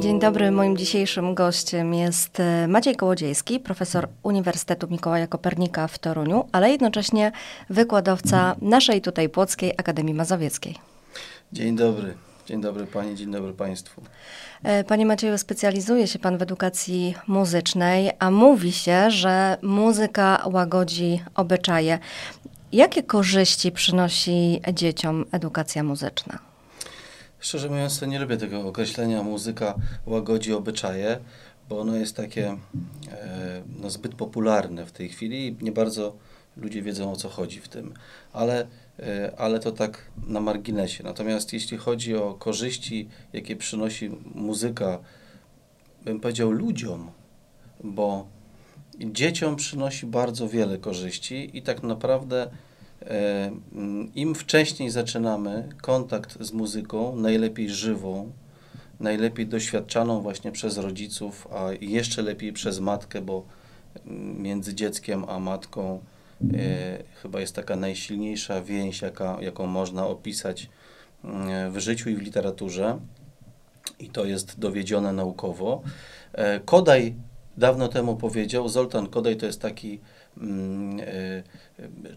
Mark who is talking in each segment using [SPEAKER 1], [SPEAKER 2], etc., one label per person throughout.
[SPEAKER 1] Dzień dobry, moim dzisiejszym gościem jest e, Maciej Kołodziejski, profesor Uniwersytetu Mikołaja Kopernika w Toruniu, ale jednocześnie wykładowca naszej tutaj Płockiej Akademii Mazowieckiej.
[SPEAKER 2] Dzień dobry. Dzień dobry Pani, dzień dobry Państwu.
[SPEAKER 1] E, panie Macieju, specjalizuje się Pan w edukacji muzycznej, a mówi się, że muzyka łagodzi obyczaje. Jakie korzyści przynosi dzieciom edukacja muzyczna?
[SPEAKER 2] Szczerze mówiąc, to nie lubię tego określenia muzyka łagodzi obyczaje, bo ono jest takie e, no, zbyt popularne w tej chwili i nie bardzo ludzie wiedzą o co chodzi w tym. Ale, e, ale to tak na marginesie. Natomiast jeśli chodzi o korzyści, jakie przynosi muzyka, bym powiedział ludziom, bo dzieciom przynosi bardzo wiele korzyści i tak naprawdę im wcześniej zaczynamy kontakt z muzyką, najlepiej żywą, najlepiej doświadczaną właśnie przez rodziców, a jeszcze lepiej przez matkę, bo między dzieckiem a matką e, chyba jest taka najsilniejsza więź, jaka, jaką można opisać w życiu i w literaturze. I to jest dowiedzione naukowo. E, Kodaj dawno temu powiedział, Zoltan Kodaj to jest taki mm, e,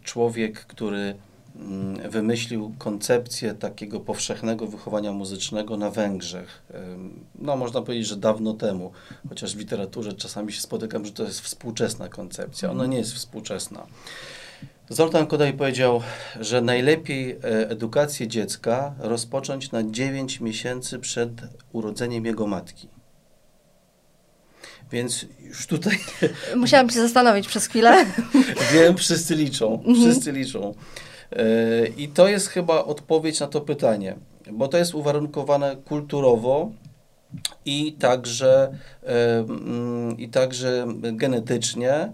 [SPEAKER 2] człowiek, który mm, wymyślił koncepcję takiego powszechnego wychowania muzycznego na Węgrzech. E, no, można powiedzieć, że dawno temu, chociaż w literaturze czasami się spotykam, że to jest współczesna koncepcja. Ona nie jest współczesna. Zoltan Kodaj powiedział, że najlepiej edukację dziecka rozpocząć na 9 miesięcy przed urodzeniem jego matki. Więc już tutaj.
[SPEAKER 1] Musiałam się zastanowić przez chwilę.
[SPEAKER 2] Wiem, wszyscy liczą. Wszyscy liczą. I to jest chyba odpowiedź na to pytanie, bo to jest uwarunkowane kulturowo i także, i także genetycznie,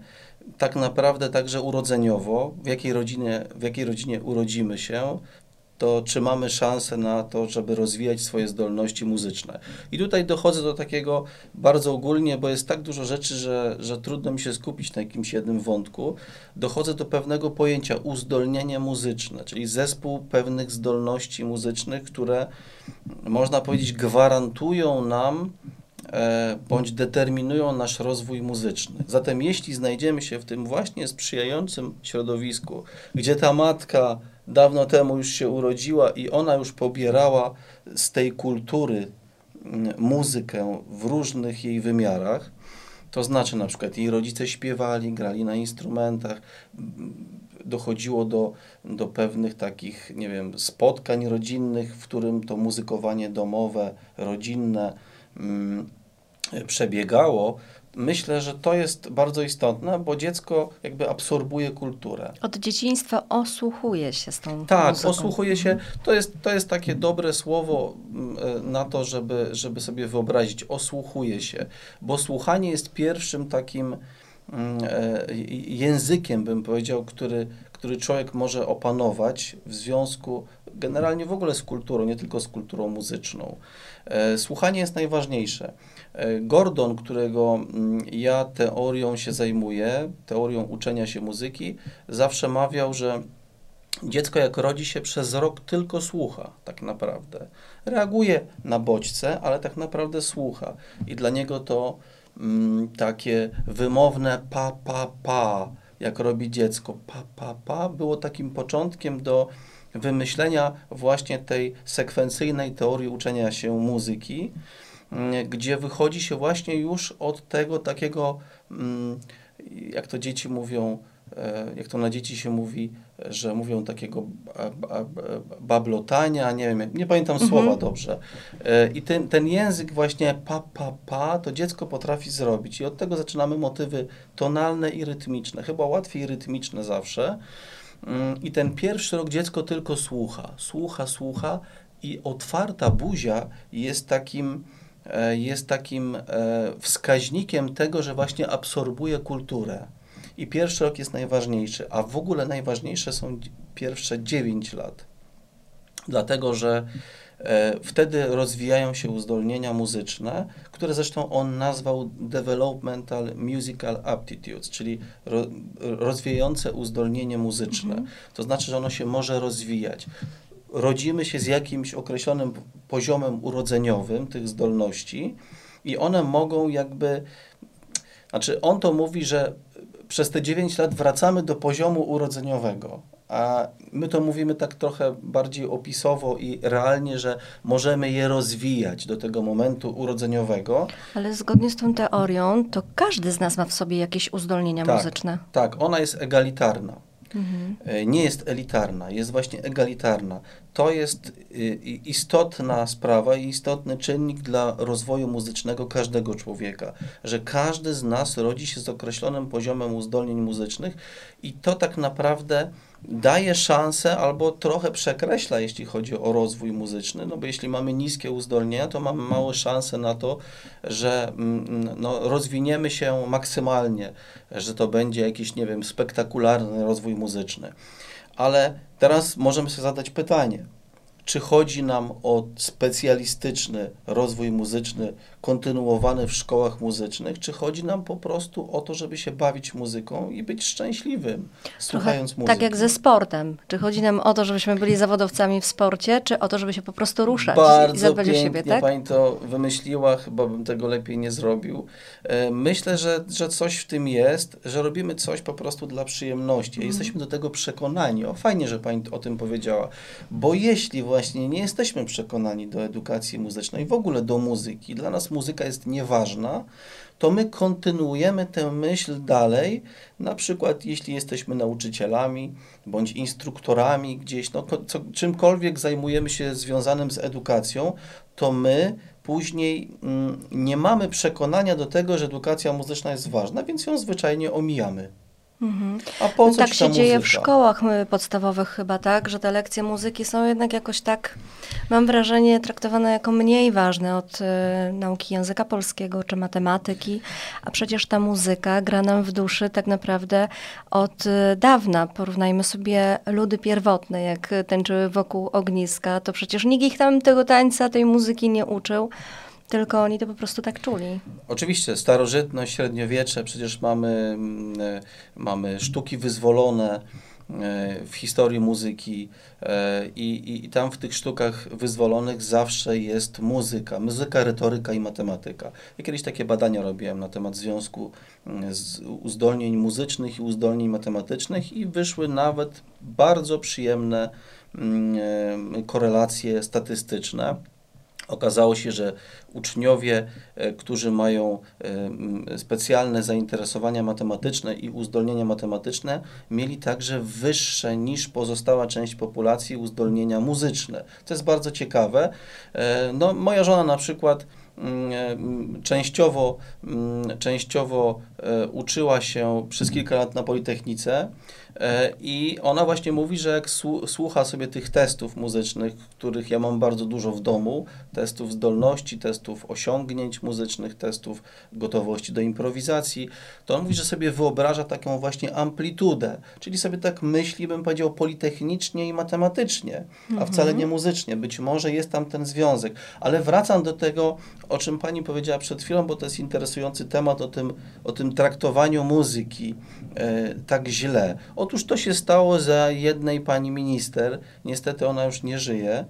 [SPEAKER 2] tak naprawdę także urodzeniowo, w jakiej rodzinie, w jakiej rodzinie urodzimy się, to czy mamy szansę na to, żeby rozwijać swoje zdolności muzyczne. I tutaj dochodzę do takiego bardzo ogólnie, bo jest tak dużo rzeczy, że, że trudno mi się skupić na jakimś jednym wątku. Dochodzę do pewnego pojęcia uzdolnienie muzyczne, czyli zespół pewnych zdolności muzycznych, które można powiedzieć gwarantują nam e, bądź determinują nasz rozwój muzyczny. Zatem jeśli znajdziemy się w tym właśnie sprzyjającym środowisku, gdzie ta matka dawno temu już się urodziła i ona już pobierała z tej kultury muzykę w różnych jej wymiarach. To znaczy na przykład jej rodzice śpiewali, grali na instrumentach, dochodziło do, do pewnych takich, nie wiem, spotkań rodzinnych, w którym to muzykowanie domowe, rodzinne mm, przebiegało, myślę, że to jest bardzo istotne, bo dziecko jakby absorbuje kulturę.
[SPEAKER 1] Od dzieciństwa osłuchuje się z tą
[SPEAKER 2] Tak,
[SPEAKER 1] muzyką.
[SPEAKER 2] osłuchuje się. To jest, to jest takie dobre słowo na to, żeby, żeby sobie wyobrazić. Osłuchuje się, bo słuchanie jest pierwszym takim e, językiem, bym powiedział, który, który człowiek może opanować w związku generalnie w ogóle z kulturą, nie tylko z kulturą muzyczną. E, słuchanie jest najważniejsze. E, Gordon, którego mm, ja teorią się zajmuję, teorią uczenia się muzyki, zawsze mawiał, że dziecko jak rodzi się przez rok tylko słucha, tak naprawdę. Reaguje na bodźce, ale tak naprawdę słucha. I dla niego to mm, takie wymowne pa, pa, pa, jak robi dziecko, pa, pa, pa, było takim początkiem do wymyślenia właśnie tej sekwencyjnej teorii uczenia się muzyki, gdzie wychodzi się właśnie już od tego takiego, mm, jak to dzieci mówią, e, jak to na dzieci się mówi, że mówią takiego bablotania, nie wiem, nie pamiętam mhm. słowa dobrze. E, I ten, ten język właśnie pa, pa, pa, to dziecko potrafi zrobić. I od tego zaczynamy motywy tonalne i rytmiczne. Chyba łatwiej rytmiczne zawsze. Mm, I ten pierwszy rok dziecko tylko słucha, słucha, słucha i otwarta buzia jest takim, jest takim e, wskaźnikiem tego, że właśnie absorbuje kulturę. I pierwszy rok jest najważniejszy, a w ogóle najważniejsze są pierwsze 9 lat. Dlatego, że E, wtedy rozwijają się uzdolnienia muzyczne, które zresztą on nazwał Developmental Musical Aptitudes, czyli rozwijające uzdolnienie muzyczne. Mhm. To znaczy, że ono się może rozwijać. Rodzimy się z jakimś określonym poziomem urodzeniowym tych zdolności i one mogą jakby, znaczy on to mówi, że przez te 9 lat wracamy do poziomu urodzeniowego, a my to mówimy tak trochę bardziej opisowo i realnie, że możemy je rozwijać do tego momentu urodzeniowego.
[SPEAKER 1] Ale zgodnie z tą teorią, to każdy z nas ma w sobie jakieś uzdolnienia
[SPEAKER 2] tak,
[SPEAKER 1] muzyczne.
[SPEAKER 2] Tak, ona jest egalitarna.
[SPEAKER 1] Mhm.
[SPEAKER 2] E, nie jest elitarna, jest właśnie egalitarna. To jest y, istotna sprawa i istotny czynnik dla rozwoju muzycznego każdego człowieka, że każdy z nas rodzi się z określonym poziomem uzdolnień muzycznych i to tak naprawdę daje szansę albo trochę przekreśla, jeśli chodzi o rozwój muzyczny, no bo jeśli mamy niskie uzdolnienia, to mamy małe szanse na to, że mm, no, rozwiniemy się maksymalnie, że to będzie jakiś, nie wiem, spektakularny rozwój muzyczny. Ale teraz możemy sobie zadać pytanie, czy chodzi nam o specjalistyczny rozwój muzyczny kontynuowany w szkołach muzycznych, czy chodzi nam po prostu o to, żeby się bawić muzyką i być szczęśliwym, słuchając muzyki.
[SPEAKER 1] Tak jak ze sportem. Czy chodzi nam o to, żebyśmy byli zawodowcami w sporcie, czy o to, żeby się po prostu ruszać
[SPEAKER 2] Bardzo
[SPEAKER 1] i zadbać
[SPEAKER 2] pięknie
[SPEAKER 1] o siebie, tak?
[SPEAKER 2] pani to wymyśliła, chyba bym tego lepiej nie zrobił. E, myślę, że, że coś w tym jest, że robimy coś po prostu dla przyjemności. Mm. Jesteśmy do tego przekonani. O, fajnie, że pani o tym powiedziała. Bo jeśli właśnie nie jesteśmy przekonani do edukacji muzycznej, w ogóle do muzyki, dla nas muzyka jest nieważna, to my kontynuujemy tę myśl dalej, na przykład jeśli jesteśmy nauczycielami bądź instruktorami gdzieś, no, co, czymkolwiek zajmujemy się związanym z edukacją, to my później mm, nie mamy przekonania do tego, że edukacja muzyczna jest ważna, więc ją zwyczajnie omijamy.
[SPEAKER 1] Mhm. A po co tak się muzyka? dzieje w szkołach podstawowych chyba, tak? Że te lekcje muzyki są jednak jakoś tak, mam wrażenie, traktowane jako mniej ważne od y, nauki języka polskiego czy matematyki, a przecież ta muzyka gra nam w duszy tak naprawdę od y, dawna. Porównajmy sobie ludy pierwotne, jak tańczyły wokół ogniska, to przecież nikt ich tam tego tańca, tej muzyki nie uczył tylko oni to po prostu tak czuli.
[SPEAKER 2] Oczywiście, starożytność, średniowiecze, przecież mamy, mm, e, mamy sztuki wyzwolone e, w historii muzyki e, i, i, i, tam w tych sztukach wyzwolonych zawsze jest muzyka, muzyka, retoryka i matematyka. Ja kiedyś takie badania robiłem na temat związku mm, uzdolnień muzycznych i uzdolnień matematycznych i wyszły nawet bardzo przyjemne mm, korelacje statystyczne. Okazało się, że uczniowie, e, którzy mają e, specjalne zainteresowania matematyczne i uzdolnienia matematyczne, mieli także wyższe niż pozostała część populacji uzdolnienia muzyczne. To jest bardzo ciekawe. E, no, moja żona na przykład mm, częściowo, częściowo uczyła się przez kilka lat na Politechnice I ona właśnie mówi, że jak słucha sobie tych testów muzycznych, których ja mam bardzo dużo w domu, testów zdolności, testów osiągnięć muzycznych, testów gotowości do improwizacji, to on mówi, że sobie wyobraża taką właśnie amplitudę, czyli sobie tak myśli, bym powiedział, politechnicznie i matematycznie, a wcale nie muzycznie. Być może jest tam ten związek, ale wracam do tego, o czym pani powiedziała przed chwilą, bo to jest interesujący temat o tym, o tym traktowaniu muzyki e, tak źle. Otóż to się stało za jednej pani minister, niestety ona już nie żyje,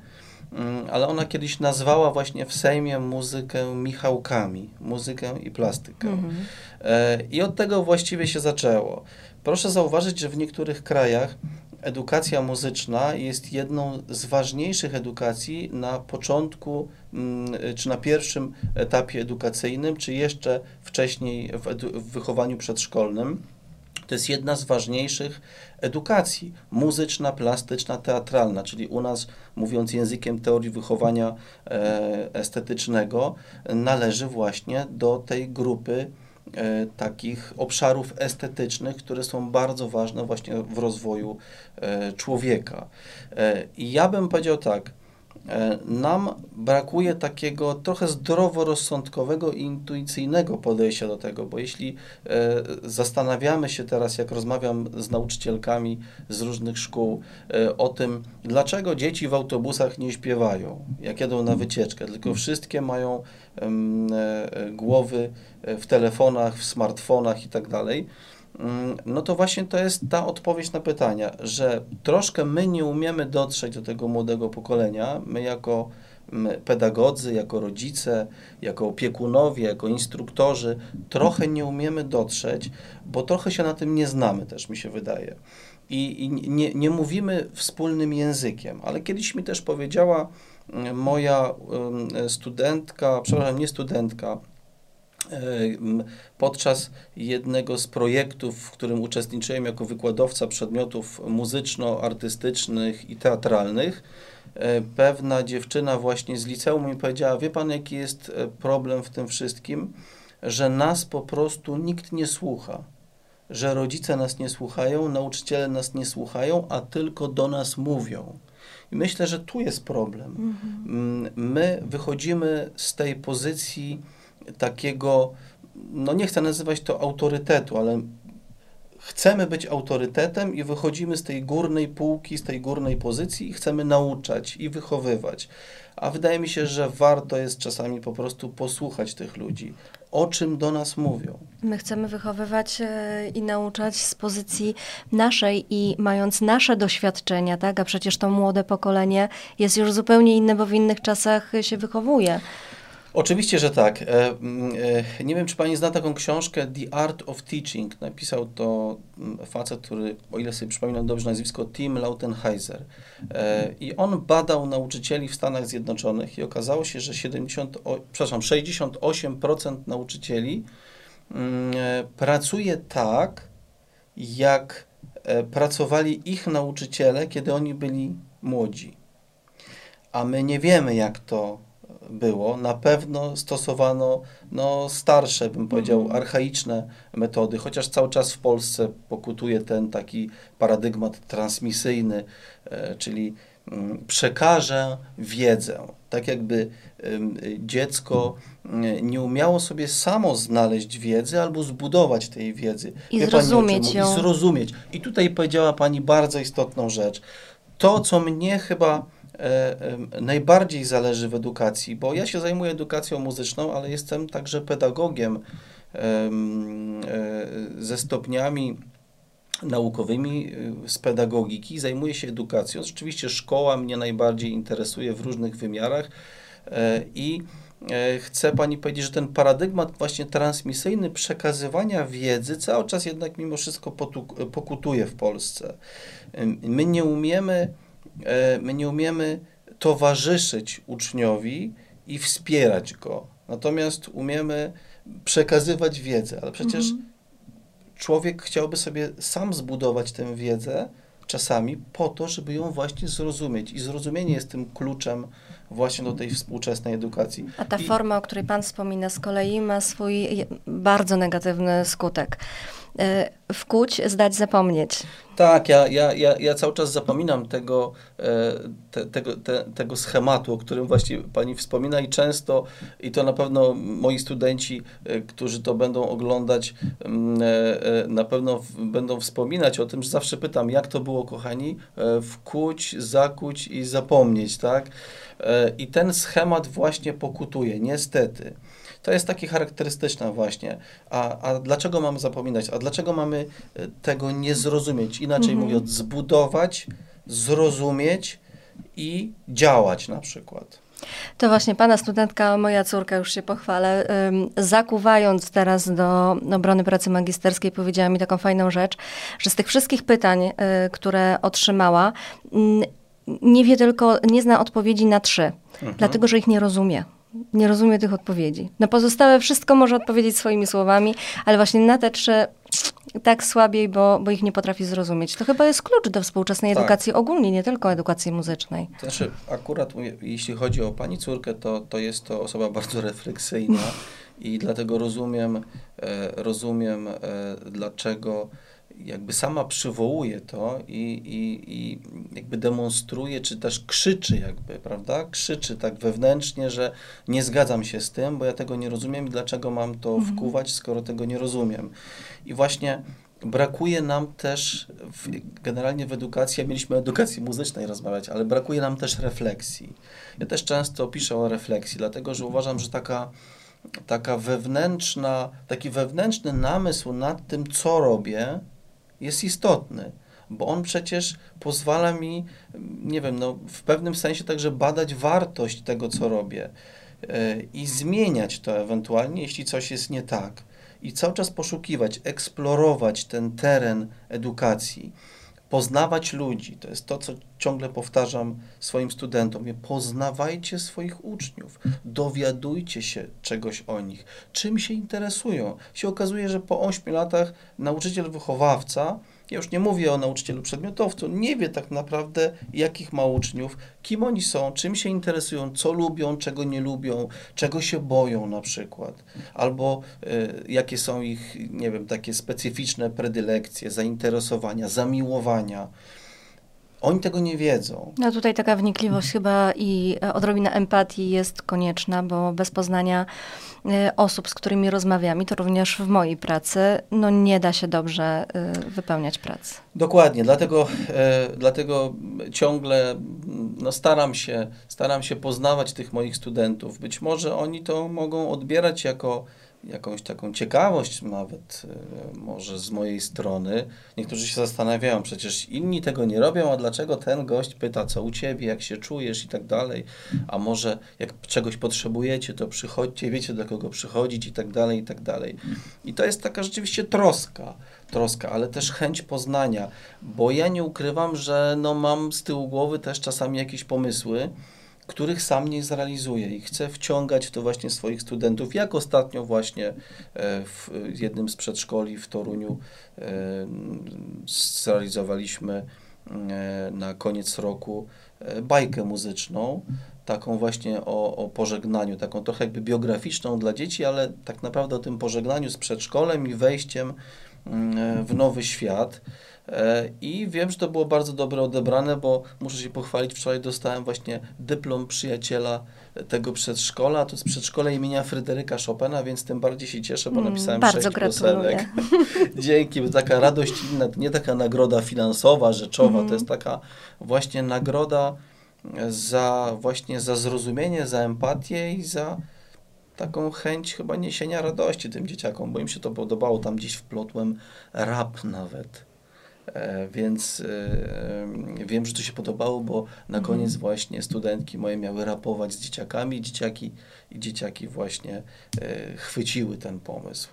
[SPEAKER 2] mm, ale ona kiedyś nazwała właśnie w Sejmie muzykę Michałkami, muzykę i plastykę. Mhm. E, I od tego właściwie się zaczęło. Proszę zauważyć, że w niektórych krajach edukacja muzyczna jest jedną z ważniejszych edukacji na początku, mm, czy na pierwszym etapie edukacyjnym, czy jeszcze wcześniej w, w wychowaniu przedszkolnym. To jest jedna z ważniejszych edukacji muzyczna, plastyczna, teatralna, czyli u nas, mówiąc językiem teorii wychowania e, estetycznego, należy właśnie do tej grupy e, takich obszarów estetycznych, które są bardzo ważne właśnie w rozwoju e, człowieka. I ja bym powiedział tak, E, nam brakuje takiego trochę zdroworozsądkowego i intuicyjnego podejścia do tego, bo jeśli e, zastanawiamy się teraz, jak rozmawiam z nauczycielkami z różnych szkół e, o tym, dlaczego dzieci w autobusach nie śpiewają, jak jedą na wycieczkę, tylko wszystkie mają głowy w telefonach, w smartfonach i tak dalej, mm, no to właśnie to jest ta odpowiedź na pytania, że troszkę my nie umiemy dotrzeć do tego młodego pokolenia, my jako pedagodzy, jako rodzice, jako opiekunowie, jako instruktorzy, trochę nie umiemy dotrzeć, bo trochę się na tym nie znamy też, mi się wydaje. I, i nie, nie mówimy wspólnym językiem, ale kiedyś mi też powiedziała moja studentka, przepraszam, nie studentka, podczas jednego z projektów, w którym uczestniczyłem jako wykładowca przedmiotów muzyczno-artystycznych i teatralnych, e, pewna dziewczyna właśnie z liceum mi powiedziała, wie pan jaki jest e, problem w tym wszystkim, że nas po prostu nikt nie słucha, że rodzice nas nie słuchają, nauczyciele nas nie słuchają, a tylko do nas mówią. I myślę, że tu jest problem. Mhm. My wychodzimy z tej pozycji takiego, no nie chcę nazywać to autorytetu, ale chcemy być autorytetem i wychodzimy z tej górnej półki, z tej górnej pozycji i chcemy nauczać i wychowywać. A wydaje mi się, że warto jest czasami po prostu posłuchać tych ludzi, o czym do nas mówią.
[SPEAKER 1] My chcemy wychowywać e, i nauczać z pozycji naszej i mając nasze doświadczenia, tak? A przecież to młode pokolenie jest już zupełnie inne, bo w innych czasach się wychowuje.
[SPEAKER 2] Oczywiście, że tak. E, mm, e, nie wiem, czy pani zna taką książkę The Art of Teaching. Napisał to mm, facet, który, o ile sobie przypominam dobrze nazwisko, Tim Lautenheiser. E, I on badał nauczycieli w Stanach Zjednoczonych i okazało się, że 70, przepraszam, 68% nauczycieli mm, pracuje tak, jak pracowali ich nauczyciele, kiedy oni byli młodzi. A my nie wiemy, jak to było, na pewno stosowano no, starsze, bym powiedział, mhm. archaiczne metody, chociaż cały czas w Polsce pokutuje ten taki paradygmat transmisyjny, e, czyli mm, przekażę wiedzę. Tak jakby dziecko mm, nie umiało sobie samo znaleźć wiedzy albo zbudować tej wiedzy.
[SPEAKER 1] I Wie zrozumieć ją.
[SPEAKER 2] I zrozumieć. I tutaj powiedziała Pani bardzo istotną rzecz. To, co mnie chyba najbardziej zależy w edukacji, bo ja się zajmuję edukacją muzyczną, ale jestem także pedagogiem e, ze stopniami naukowymi e, z pedagogiki, zajmuję się edukacją. Rzeczywiście szkoła mnie najbardziej interesuje w różnych wymiarach i chcę Pani powiedzieć, że ten paradygmat właśnie transmisyjny przekazywania wiedzy cały czas jednak mimo wszystko pokutuje w Polsce. My nie umiemy E, my nie umiemy towarzyszyć uczniowi i wspierać go. Natomiast umiemy przekazywać wiedzę, ale przecież mhm. człowiek chciałby sobie sam zbudować tę wiedzę czasami po to, żeby ją właśnie zrozumieć. I zrozumienie jest tym kluczem właśnie do tej współczesnej edukacji.
[SPEAKER 1] A ta
[SPEAKER 2] I...
[SPEAKER 1] forma, o której Pan wspomina, z kolei ma swój bardzo negatywny skutek. E, wkuć, zdać, zapomnieć.
[SPEAKER 2] Tak, ja, ja, ja, ja cały czas zapominam tego, e, te, tego, te, tego schematu, o którym właśnie Pani wspomina i często, i to na pewno moi studenci, e, którzy to będą oglądać, mm, na pewno będą wspominać o tym, że zawsze pytam, jak to było, kochani, wkuć, zakuć i zapomnieć, tak? I ten schemat właśnie pokutuje, niestety. To jest takie charakterystyczne właśnie. A, a dlaczego mamy zapominać? A dlaczego mamy e, tego nie zrozumieć? Inaczej mhm. mówiąc, zbudować, zrozumieć i działać na przykład.
[SPEAKER 1] To właśnie pana studentka, moja córka, już się pochwalę, zakuwając teraz do obrony pracy magisterskiej, powiedziała mi taką fajną rzecz, że z tych wszystkich pytań, y, które otrzymała, nie wie tylko, nie zna odpowiedzi na trzy, mhm. dlatego że ich nie rozumie nie rozumie tych odpowiedzi. Na pozostałe wszystko może odpowiedzieć swoimi słowami, ale właśnie na te trzy tak słabiej, bo, bo ich nie potrafi zrozumieć. To chyba jest klucz do współczesnej tak. edukacji ogólnie, nie tylko edukacji muzycznej.
[SPEAKER 2] Znaczy, akurat jeśli chodzi o pani córkę, to, to jest to osoba bardzo refleksyjna i dlatego rozumiem, e, rozumiem e, dlaczego jakby sama przywołuje to i, i, i jakby demonstruje, czy też krzyczy jakby, prawda? Krzyczy tak wewnętrznie, że nie zgadzam się z tym, bo ja tego nie rozumiem i dlaczego mam to mhm. wkuwać, skoro tego nie rozumiem. I właśnie brakuje nam też, w, generalnie w edukacji, mieliśmy o edukacji muzycznej rozmawiać, ale brakuje nam też refleksji. Ja też często piszę o refleksji, dlatego że uważam, że taka taka wewnętrzna, taki wewnętrzny namysł nad tym, co robię, jest istotny, bo on przecież pozwala mi, nie wiem, no, w pewnym sensie także badać wartość tego, co robię e, i zmieniać to ewentualnie, jeśli coś jest nie tak. I cały czas poszukiwać, eksplorować ten teren edukacji poznawać ludzi. To jest to, co ciągle powtarzam swoim studentom. Poznawajcie swoich uczniów, dowiadujcie się czegoś o nich, czym się interesują. Się okazuje, że po 8 latach nauczyciel wychowawca ja już nie mówię o nauczycielu przedmiotowcu, nie wie tak naprawdę, jakich ma uczniów, kim oni są, czym się interesują, co lubią, czego nie lubią, czego się boją na przykład, albo y, jakie są ich, nie wiem, takie specyficzne predylekcje, zainteresowania, zamiłowania. Oni tego nie wiedzą.
[SPEAKER 1] No tutaj taka wnikliwość chyba i odrobina empatii jest konieczna, bo bez poznania e, osób, z którymi rozmawiamy, to również w mojej pracy, no nie da się dobrze e, wypełniać pracy.
[SPEAKER 2] Dokładnie, dlatego, e, dlatego ciągle no staram, się, staram się poznawać tych moich studentów. Być może oni to mogą odbierać jako jakąś taką ciekawość nawet e, może z mojej strony. Niektórzy się zastanawiają, przecież inni tego nie robią, a dlaczego ten gość pyta, co u ciebie, jak się czujesz i tak dalej, a może jak czegoś potrzebujecie, to przychodźcie, wiecie do kogo przychodzić i tak dalej, i tak dalej. I to jest taka rzeczywiście troska, troska, ale też chęć poznania, bo ja nie ukrywam, że no mam z tyłu głowy też czasami jakieś pomysły, których sam nie zrealizuje i chcę wciągać w to właśnie swoich studentów, jak ostatnio właśnie e, w jednym z przedszkoli w Toruniu e, zrealizowaliśmy e, na koniec roku bajkę muzyczną, taką właśnie o, o pożegnaniu, taką trochę jakby biograficzną dla dzieci, ale tak naprawdę o tym pożegnaniu z przedszkolem i wejściem mm, w nowy świat. E, I wiem, że to było bardzo dobre odebrane, bo muszę się pochwalić, wczoraj dostałem właśnie dyplom przyjaciela tego przedszkola, to jest przedszkole imienia Fryderyka Chopina, więc tym bardziej się cieszę, bo mm, napisałem mm, sześć piosenek. Dzięki, bo taka radość inna, nie taka nagroda finansowa, rzeczowa, mm. to jest taka właśnie nagroda za właśnie za zrozumienie, za empatię i za taką chęć chyba niesienia radości tym dzieciakom, bo im się to podobało, tam gdzieś wplotłem rap nawet więc e, wiem, że to się podobało, bo na mhm. koniec właśnie studentki moje miały rapować z dzieciakami, dzieciaki i dzieciaki właśnie e, chwyciły ten pomysł.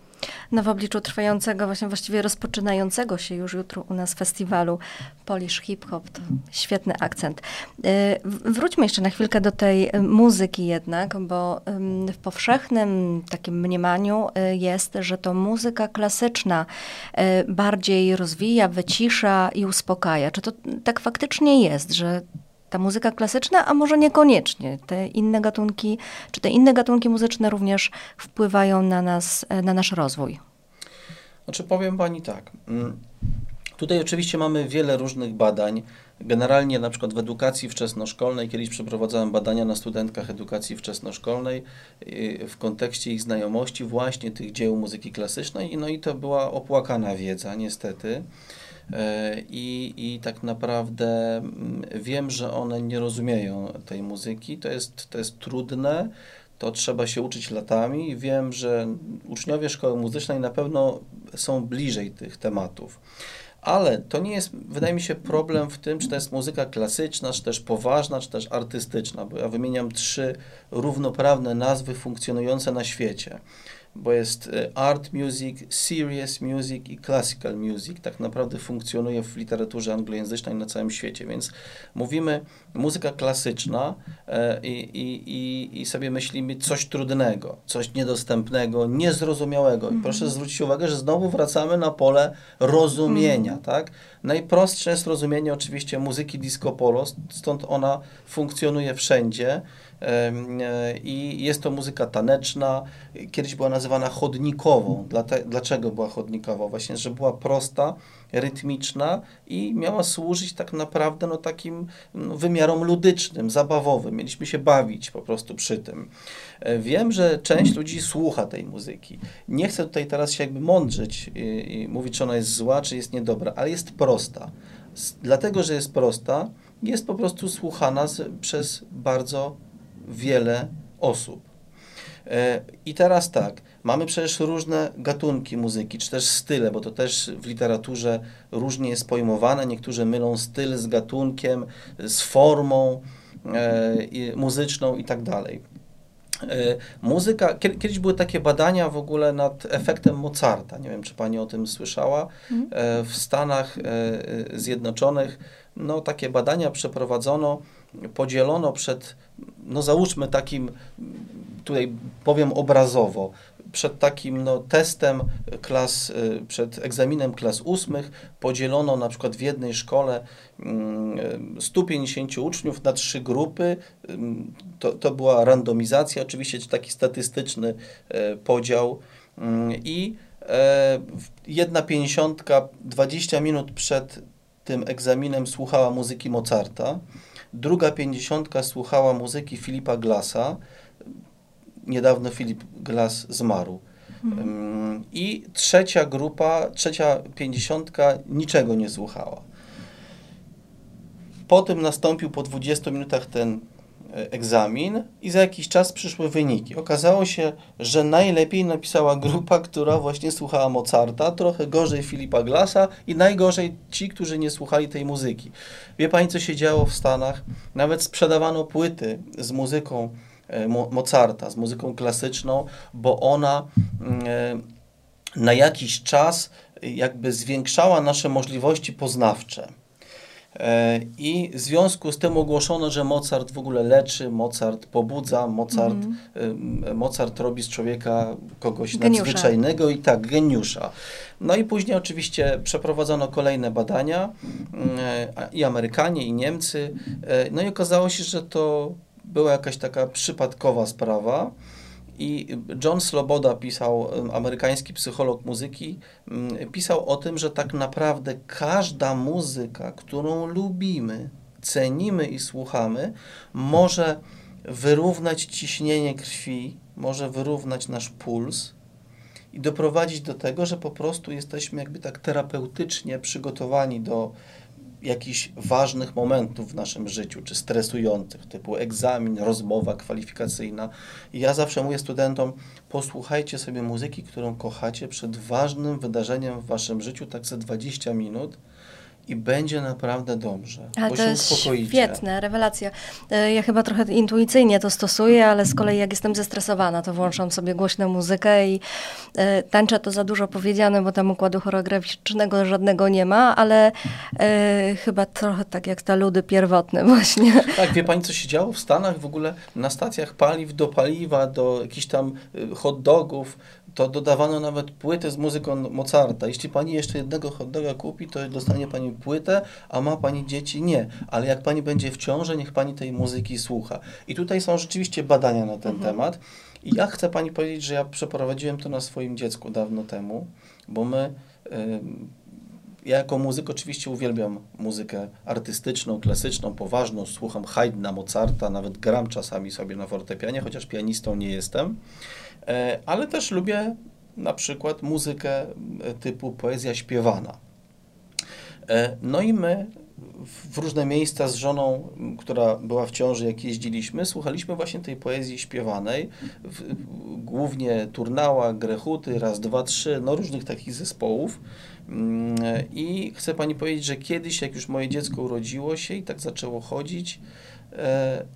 [SPEAKER 1] No w obliczu trwającego, właśnie właściwie rozpoczynającego się już jutro u nas festiwalu Polish Hip Hop, to świetny akcent. Wróćmy jeszcze na chwilkę do tej muzyki jednak, bo w powszechnym takim mniemaniu jest, że to muzyka klasyczna bardziej rozwija, wycisza i uspokaja. Czy to tak faktycznie jest, że ta muzyka klasyczna, a może niekoniecznie. Te inne gatunki, czy te inne gatunki muzyczne również wpływają na nas, na nasz rozwój?
[SPEAKER 2] Znaczy powiem Pani tak. Mm, tutaj oczywiście mamy wiele różnych badań. Generalnie na przykład w edukacji wczesnoszkolnej, kiedyś przeprowadzałem badania na studentkach edukacji wczesnoszkolnej w kontekście ich znajomości właśnie tych dzieł muzyki klasycznej, no i to była opłakana wiedza niestety. E, I, I tak naprawdę mm, wiem, że one nie rozumieją tej muzyki. To jest, to jest trudne, to trzeba się uczyć latami. Wiem, że uczniowie szkoły muzycznej na pewno są bliżej tych tematów. Ale to nie jest, wydaje mi się, problem w tym, czy to jest muzyka klasyczna, czy też poważna, czy też artystyczna, bo ja wymieniam trzy równoprawne nazwy funkcjonujące na świecie bo jest y, art music, serious music i classical music. Tak naprawdę funkcjonuje w literaturze anglojęzycznej na całym świecie, więc mówimy muzyka klasyczna e, i, i, i sobie myślimy coś trudnego, coś niedostępnego, niezrozumiałego. I mhm. proszę zwrócić uwagę, że znowu wracamy na pole rozumienia, mm. tak? Najprostsze jest rozumienie oczywiście muzyki disco polo, stąd ona funkcjonuje wszędzie. E, I jest to muzyka taneczna. Kiedyś była nazywana chodnikową. Dlaczego była chodnikowa? Właśnie, że była prosta, rytmiczna i miała służyć tak naprawdę no, takim no, wymiarom ludycznym, zabawowym. Mieliśmy się bawić po prostu przy tym. E, wiem, że część ludzi słucha tej muzyki. Nie chcę tutaj teraz się jakby mądrzyć i, i mówić, czy ona jest zła, czy jest niedobra, ale jest prosta. Dlatego, że jest prosta, jest po prostu słuchana z, przez bardzo wiele osób. E, I teraz tak, mamy przecież różne gatunki muzyki, czy też style, bo to też w literaturze różnie jest pojmowane. Niektórzy mylą styl z gatunkiem, z formą e, muzyczną i tak dalej. E, muzyka, kiedyś były takie badania w ogóle nad efektem Mozarta. Nie wiem, czy pani o tym słyszała. Mhm. W Stanach Zjednoczonych no, takie badania przeprowadzono, podzielono przed, no załóżmy takim, tutaj powiem obrazowo, przed takim no, testem klas, y, przed egzaminem klas ósmych podzielono na przykład w jednej szkole 150 mm, uczniów na trzy grupy. Mm, to, to była randomizacja, oczywiście taki statystyczny e, podział mm, i e, jedna pięćdziesiątka 20 minut przed tym egzaminem słuchała muzyki Mozarta, druga pięćdziesiątka słuchała muzyki Filipa Glassa. Niedawno Filip Glass zmarł. Mhm. I trzecia grupa, trzecia pięćdziesiątka niczego nie słuchała. Potem nastąpił po 20 minutach ten egzamin i za jakiś czas przyszły wyniki. Okazało się, że najlepiej napisała grupa, która właśnie słuchała Mozarta, trochę gorzej Filipa Glassa i najgorzej ci, którzy nie słuchali tej muzyki. Wie pani, co się działo w Stanach? Nawet sprzedawano płyty z muzyką e, Mozarta, z muzyką klasyczną, bo ona mm, e, na jakiś czas jakby zwiększała nasze możliwości poznawcze. E, I w związku z tym ogłoszono, że Mozart w ogóle leczy, Mozart pobudza, Mozart, mm. Mozart robi z człowieka kogoś geniusza. nadzwyczajnego i tak, geniusza. No i później oczywiście przeprowadzono kolejne badania mm, i Amerykanie, i Niemcy. No i okazało się, że to była jakaś taka przypadkowa sprawa. I John Sloboda pisał, amerykański psycholog muzyki, pisał o tym, że tak naprawdę każda muzyka, którą lubimy, cenimy i słuchamy, może wyrównać ciśnienie krwi, może wyrównać nasz puls i doprowadzić do tego, że po prostu jesteśmy jakby tak terapeutycznie przygotowani do jakichś ważnych momentów w naszym życiu, czy stresujących, typu egzamin, rozmowa kwalifikacyjna. I ja zawsze mówię studentom, posłuchajcie sobie muzyki, którą kochacie przed ważnym wydarzeniem w waszym życiu, tak za 20 minut, i będzie naprawdę dobrze.
[SPEAKER 1] Ale to jest świetne, rewelacja. E, ja chyba trochę intuicyjnie to stosuję, ale z kolei jak jestem zestresowana, to włączam sobie głośną muzykę i e, tańczę to za dużo powiedziane, bo tam układu choreograficznego żadnego nie ma, ale e, chyba trochę tak jak ta ludy pierwotne właśnie.
[SPEAKER 2] Tak, wie pani co się działo w Stanach w ogóle na stacjach paliw do paliwa, do jakichś tam y, hot dogów, to dodawano nawet płytę z muzyką Mozarta. Jeśli pani jeszcze jednego hot doga kupi, to dostanie pani płytę, a ma pani dzieci? Nie. Ale jak pani będzie w ciąży, niech pani tej muzyki słucha. I tutaj są rzeczywiście badania na ten mhm. temat. I ja chcę pani powiedzieć, że ja przeprowadziłem to na swoim dziecku dawno temu, bo my. ja jako muzyk oczywiście uwielbiam muzykę artystyczną, klasyczną, poważną. Słucham Haydna, Mozarta, nawet gram czasami sobie na fortepianie, chociaż pianistą nie jestem. E, ale też lubię na przykład muzykę e, typu poezja śpiewana. E, no i my w różne miejsca z żoną, która była w ciąży, jak jeździliśmy, słuchaliśmy właśnie tej poezji śpiewanej, w, głównie Turnała, Grechuty, Raz, Dwa, Trzy, no różnych takich zespołów. Mm, I chcę Pani powiedzieć, że kiedyś, jak już moje dziecko urodziło się i tak zaczęło chodzić,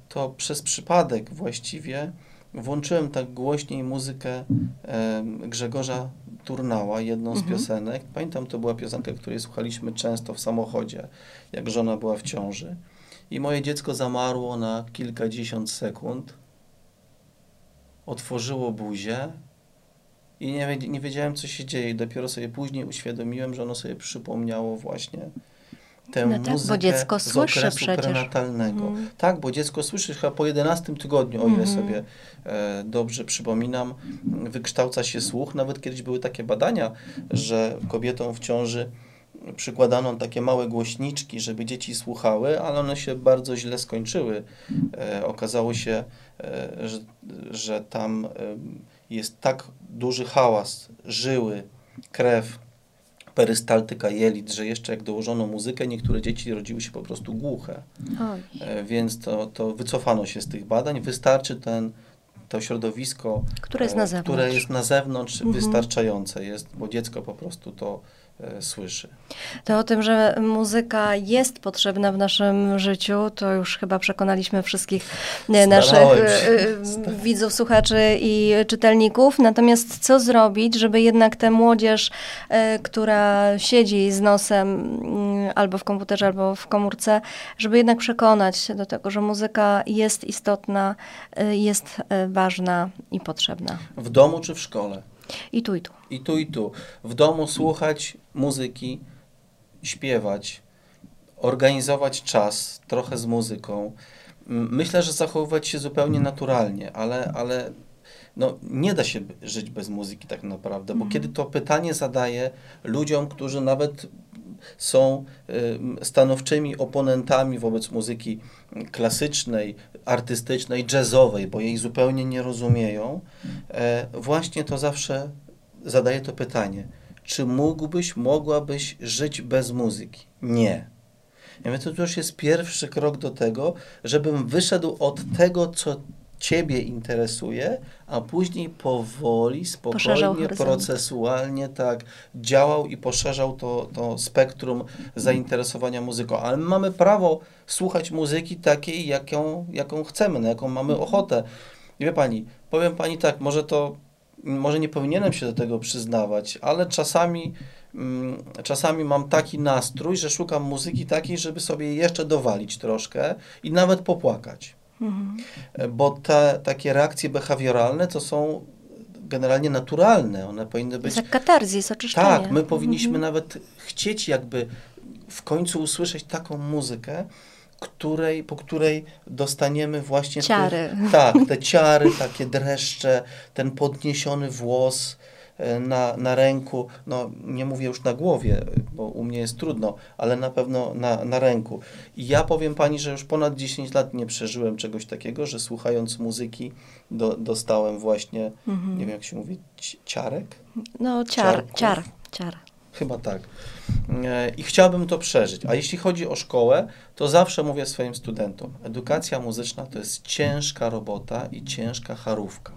[SPEAKER 2] to przez przypadek właściwie włączyłem tak głośniej muzykę Grzegorza Turnała, jedną z mhm. piosenek. Pamiętam, to była piosenka, której słuchaliśmy często w samochodzie, jak żona była w ciąży. I moje dziecko zamarło na kilkadziesiąt sekund, otworzyło buzię i nie, nie wiedziałem, co się dzieje. Dopiero sobie później uświadomiłem, że ono sobie przypomniało właśnie tę no tak, muzykę bo dziecko z okresu przecież. prenatalnego. Mm. Tak, bo dziecko słyszy chyba po 11 tygodniu, o ile mm. sobie e, dobrze przypominam, wykształca się słuch. Nawet kiedyś były takie badania, że kobietom w ciąży przykładano takie małe głośniczki, żeby dzieci słuchały, ale one się bardzo źle skończyły. E, okazało się, e, że, że tam e, jest tak duży hałas, żyły, krew, perystaltyka jelit, że jeszcze jak dołożono muzykę, niektóre dzieci rodziły się po prostu głuche. Oj. E, więc to, to wycofano się z tych badań. Wystarczy ten, to środowisko,
[SPEAKER 1] które jest na
[SPEAKER 2] e,
[SPEAKER 1] zewnątrz,
[SPEAKER 2] które jest na zewnątrz
[SPEAKER 1] Mhm.
[SPEAKER 2] wystarczające jest, bo dziecko po prostu to słyszy.
[SPEAKER 1] To o tym, że muzyka jest potrzebna w naszym życiu, to już chyba przekonaliśmy wszystkich e, naszych
[SPEAKER 2] Starałem
[SPEAKER 1] e,
[SPEAKER 2] się.
[SPEAKER 1] e, widzów, słuchaczy i czytelników. Natomiast co zrobić, żeby jednak tę młodzież, e, która siedzi z nosem mm, albo w komputerze, albo w komórce, żeby jednak przekonać się do tego, że muzyka jest istotna, e, jest e, ważna i potrzebna.
[SPEAKER 2] W domu czy w szkole?
[SPEAKER 1] I tu, i tu.
[SPEAKER 2] I tu, i tu. W domu słuchać muzyki, śpiewać, organizować czas trochę z muzyką. Myślę, że zachowywać się zupełnie naturalnie, ale, ale no, nie da się żyć bez muzyki tak naprawdę, bo kiedy to pytanie zadaję ludziom, którzy nawet są y, stanowczymi oponentami wobec muzyki klasycznej, artystycznej, jazzowej, bo jej zupełnie nie rozumieją, e, właśnie to zawsze zadaję to pytanie. Czy mógłbyś, mogłabyś żyć bez muzyki? Nie. Ja mówię, to już jest pierwszy krok do tego, żebym wyszedł od tego, co Ciebie interesuje, a później powoli, spokojnie, procesualnie tak działał i poszerzał to, to spektrum zainteresowania muzyką. Ale my mamy prawo słuchać muzyki takiej, jaką, jaką chcemy, na jaką mamy ochotę. I wie Pani, powiem Pani tak, może to, może nie powinienem się do tego przyznawać, ale czasami, mm, czasami mam taki nastrój, że szukam muzyki takiej, żeby sobie jeszcze dowalić troszkę i nawet popłakać.
[SPEAKER 1] Mhm.
[SPEAKER 2] Bo te takie reakcje behawioralne to są generalnie naturalne. One powinny być.
[SPEAKER 1] jest jak katarzis, oczyszczenie.
[SPEAKER 2] Tak, my powinniśmy
[SPEAKER 1] Mhm.
[SPEAKER 2] nawet chcieć jakby w końcu usłyszeć taką muzykę, której, po której dostaniemy właśnie
[SPEAKER 1] Ciary.
[SPEAKER 2] Tych, tak, te ciary, takie dreszcze, ten podniesiony włos na, na ręku, no nie mówię już na głowie, bo u mnie jest trudno, ale na pewno na, na ręku. I ja powiem Pani, że już ponad 10 lat nie przeżyłem czegoś takiego, że słuchając muzyki do, dostałem właśnie,
[SPEAKER 1] Mhm.
[SPEAKER 2] nie wiem jak się mówi, ci- ciarek?
[SPEAKER 1] No, ciar,
[SPEAKER 2] Ciarków.
[SPEAKER 1] ciar, ciar.
[SPEAKER 2] Chyba tak. E, I chciałbym to przeżyć. A jeśli chodzi o szkołę, to zawsze mówię swoim studentom: edukacja muzyczna to jest ciężka robota i ciężka charówka.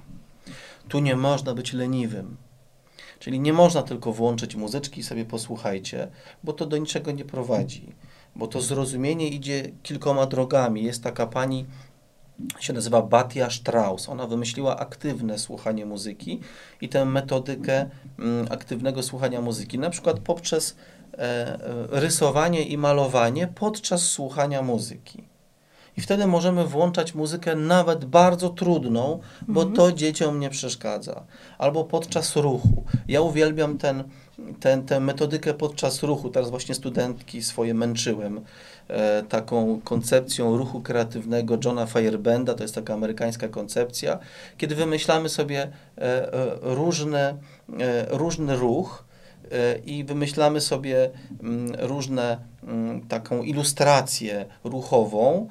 [SPEAKER 2] Tu nie można być leniwym. Czyli nie można tylko włączyć muzyczki i sobie posłuchajcie, bo to do niczego nie prowadzi. Bo to zrozumienie idzie kilkoma drogami. Jest taka pani, się nazywa Batia Strauss. Ona wymyśliła aktywne słuchanie muzyki i tę metodykę mm, aktywnego słuchania muzyki, na przykład poprzez e, e, rysowanie i malowanie podczas słuchania muzyki. I wtedy możemy włączać muzykę nawet bardzo trudną, bo to dzieciom nie przeszkadza. Albo podczas ruchu. Ja uwielbiam ten, ten, tę metodykę podczas ruchu. Teraz właśnie studentki swoje męczyłem e, taką koncepcją ruchu kreatywnego Johna Firebenda. To jest taka amerykańska koncepcja, kiedy wymyślamy sobie e, e, różne, e, różny ruch, e, i wymyślamy sobie mm, różne mm, taką ilustrację ruchową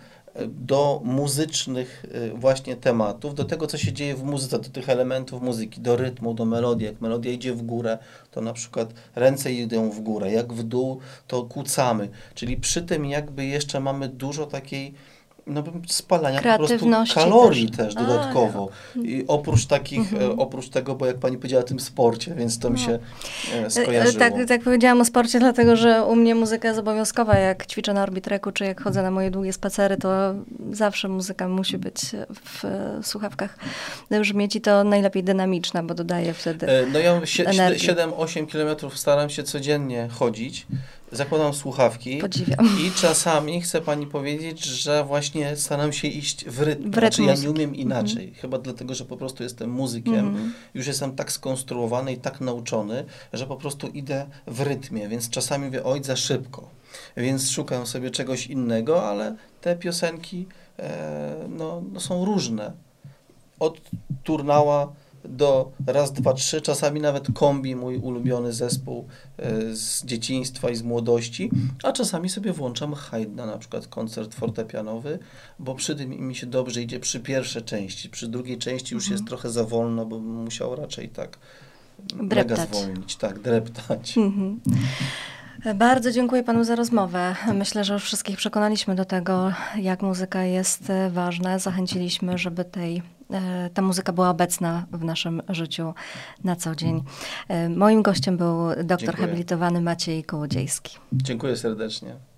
[SPEAKER 2] do muzycznych e, właśnie tematów, do tego, co się dzieje w muzyce, do tych elementów muzyki, do rytmu, do melodii. Jak melodia idzie w górę, to na przykład ręce idą w górę, jak w dół, to kucamy. Czyli przy tym jakby jeszcze mamy dużo takiej no, spalania po prostu kalorii
[SPEAKER 1] też.
[SPEAKER 2] też,
[SPEAKER 1] A,
[SPEAKER 2] dodatkowo. I oprócz takich,
[SPEAKER 1] Mhm.
[SPEAKER 2] e, oprócz tego, bo jak pani powiedziała o tym sporcie, więc to mi
[SPEAKER 1] No.
[SPEAKER 2] się e,
[SPEAKER 1] E,
[SPEAKER 2] skojarzyło.
[SPEAKER 1] Tak, tak powiedziałam o sporcie, dlatego że u mnie muzyka jest obowiązkowa. Jak ćwiczę na orbitreku, czy jak chodzę na moje długie spacery, to zawsze muzyka musi być w e, słuchawkach brzmieć i to najlepiej dynamiczna, bo dodaje wtedy.
[SPEAKER 2] No ja sie-
[SPEAKER 1] energii.
[SPEAKER 2] 7-8 kilometrów staram się codziennie chodzić. Zakładam słuchawki
[SPEAKER 1] Podziwiam.
[SPEAKER 2] i czasami chcę pani powiedzieć, że właśnie staram się iść w rytm.
[SPEAKER 1] W rytm
[SPEAKER 2] znaczy ja nie umiem inaczej. Chyba dlatego, że po prostu jestem muzykiem.
[SPEAKER 1] Mhm.
[SPEAKER 2] Już jestem tak skonstruowany i tak nauczony, że po prostu idę w rytmie, więc czasami mówię, oj, za szybko. Więc szukam sobie czegoś innego, ale te piosenki e, no, no są różne. Od turnała do raz, dwa, trzy, czasami nawet kombi, mój ulubiony zespół e, z dzieciństwa i z młodości, a czasami sobie włączam Haydna, na przykład koncert fortepianowy, bo przy tym mi się dobrze idzie przy pierwszej części, przy drugiej części już
[SPEAKER 1] Mhm.
[SPEAKER 2] jest trochę za wolno, bo bym musiał raczej tak mega
[SPEAKER 1] Dreptać.
[SPEAKER 2] zwolnić, tak, dreptać.
[SPEAKER 1] Mhm. Bardzo dziękuję panu za rozmowę. Myślę, że już wszystkich przekonaliśmy do tego, jak muzyka jest ważna. Zachęciliśmy, żeby tej E, ta muzyka była obecna w naszym życiu na co dzień. E, moim gościem był doktor Dziękuję. habilitowany Maciej Kołodziejski.
[SPEAKER 2] Dziękuję serdecznie.